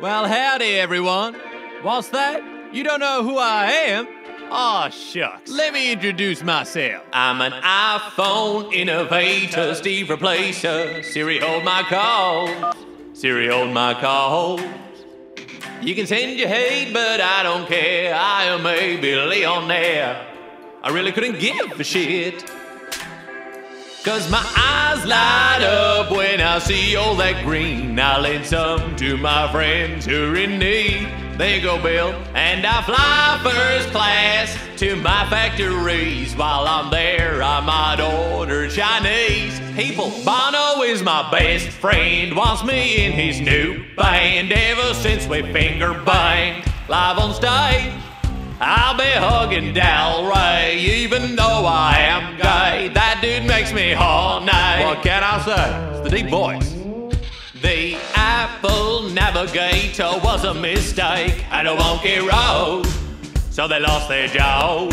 Well, howdy, everyone. What's that? You don't know who I am? Aw, shucks. Let me introduce myself. I'm an iPhone innovator, Steve Replacer. Siri, hold my calls. Siri, hold my calls. You can send your hate, but I don't care. I am a billionaire. I really couldn't give a shit. Cause my eyes light up when I see all that green. I lend some to my friends who are in need. They go, Bill, and I fly first class to my factories. While I'm there, I might order Chinese. People, Bono is my best friend. Wants me in his new band ever since we finger banged live on stage. I'll be hugging Del Rey, even though I am gay. That dude makes me horny. What can I say? It's the deep voice. The Apple Navigator was a mistake and a wonky road, so they lost their job.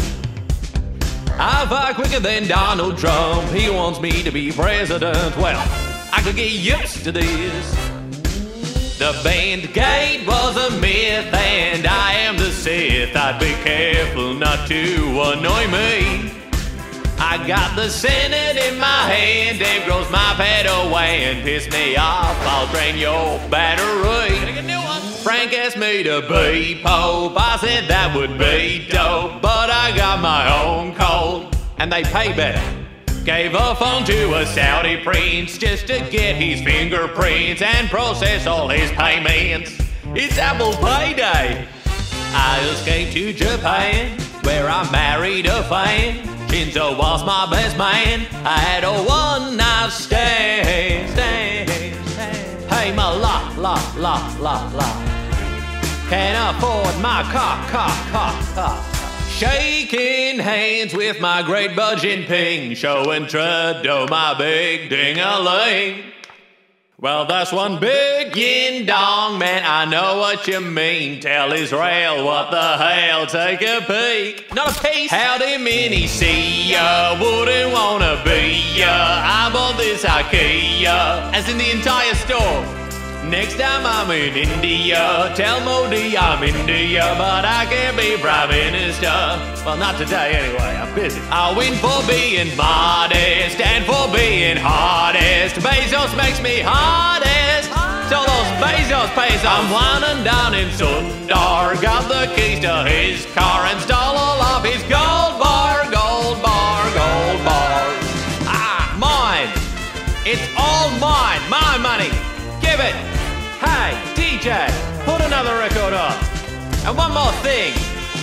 I fight quicker than Donald Trump. He wants me to be president. Well, I could get used to this. The Bendgate was a myth, and I am the Sith. I'd be careful not to annoy me. I got the Senate in my hand, Dave grows my pet away and piss me off. I'll drain your battery. Frank asked me to be Pope. I said that would be dope, but I got my own code, and they pay better. Gave a phone to a Saudi prince just to get his fingerprints and process all his payments. It's Apple Payday. I escaped to Japan, where I married a fan. Shinzo was my best man. I had a one night stand. stand, stand. Hey, my la, la, la, la, la. Can't afford my car, car, car, car. Shaking hands with my great budging ping, showing Trudeau oh, my big ding-a-ling. Well, that's one big yin dong, man. I know what you mean. Tell Israel what the hell. Take a peek. Not a piece. Howdy, mini see ya. Wouldn't wanna be ya. I bought this IKEA, as in the entire store. Next time I'm in India, tell Modi I'm India, but I can't be Prime Minister. Well, not today anyway, I'm busy. I win for being modest and for being hardest. Bezos makes me hardest. So those Bezos pays I'm whining down in Sundar. Got the keys to his car and stole all of his gold bar, gold bar, gold bar. Ah, mine. It's all mine. My money. Give it. Hey, DJ, put another record on. And one more thing.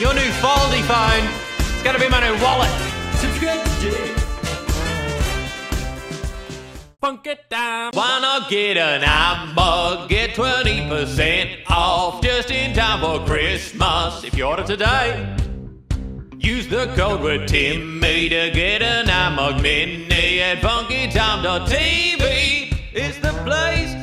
Your new foldy phone. It's gonna be my new wallet. Subscribe today. Funk it down. Why not get an iBug? Get 20% off just in time for Christmas. If you order today, use the code word Timmy to get an iMug Mini at funkytime.tv. It's the place to.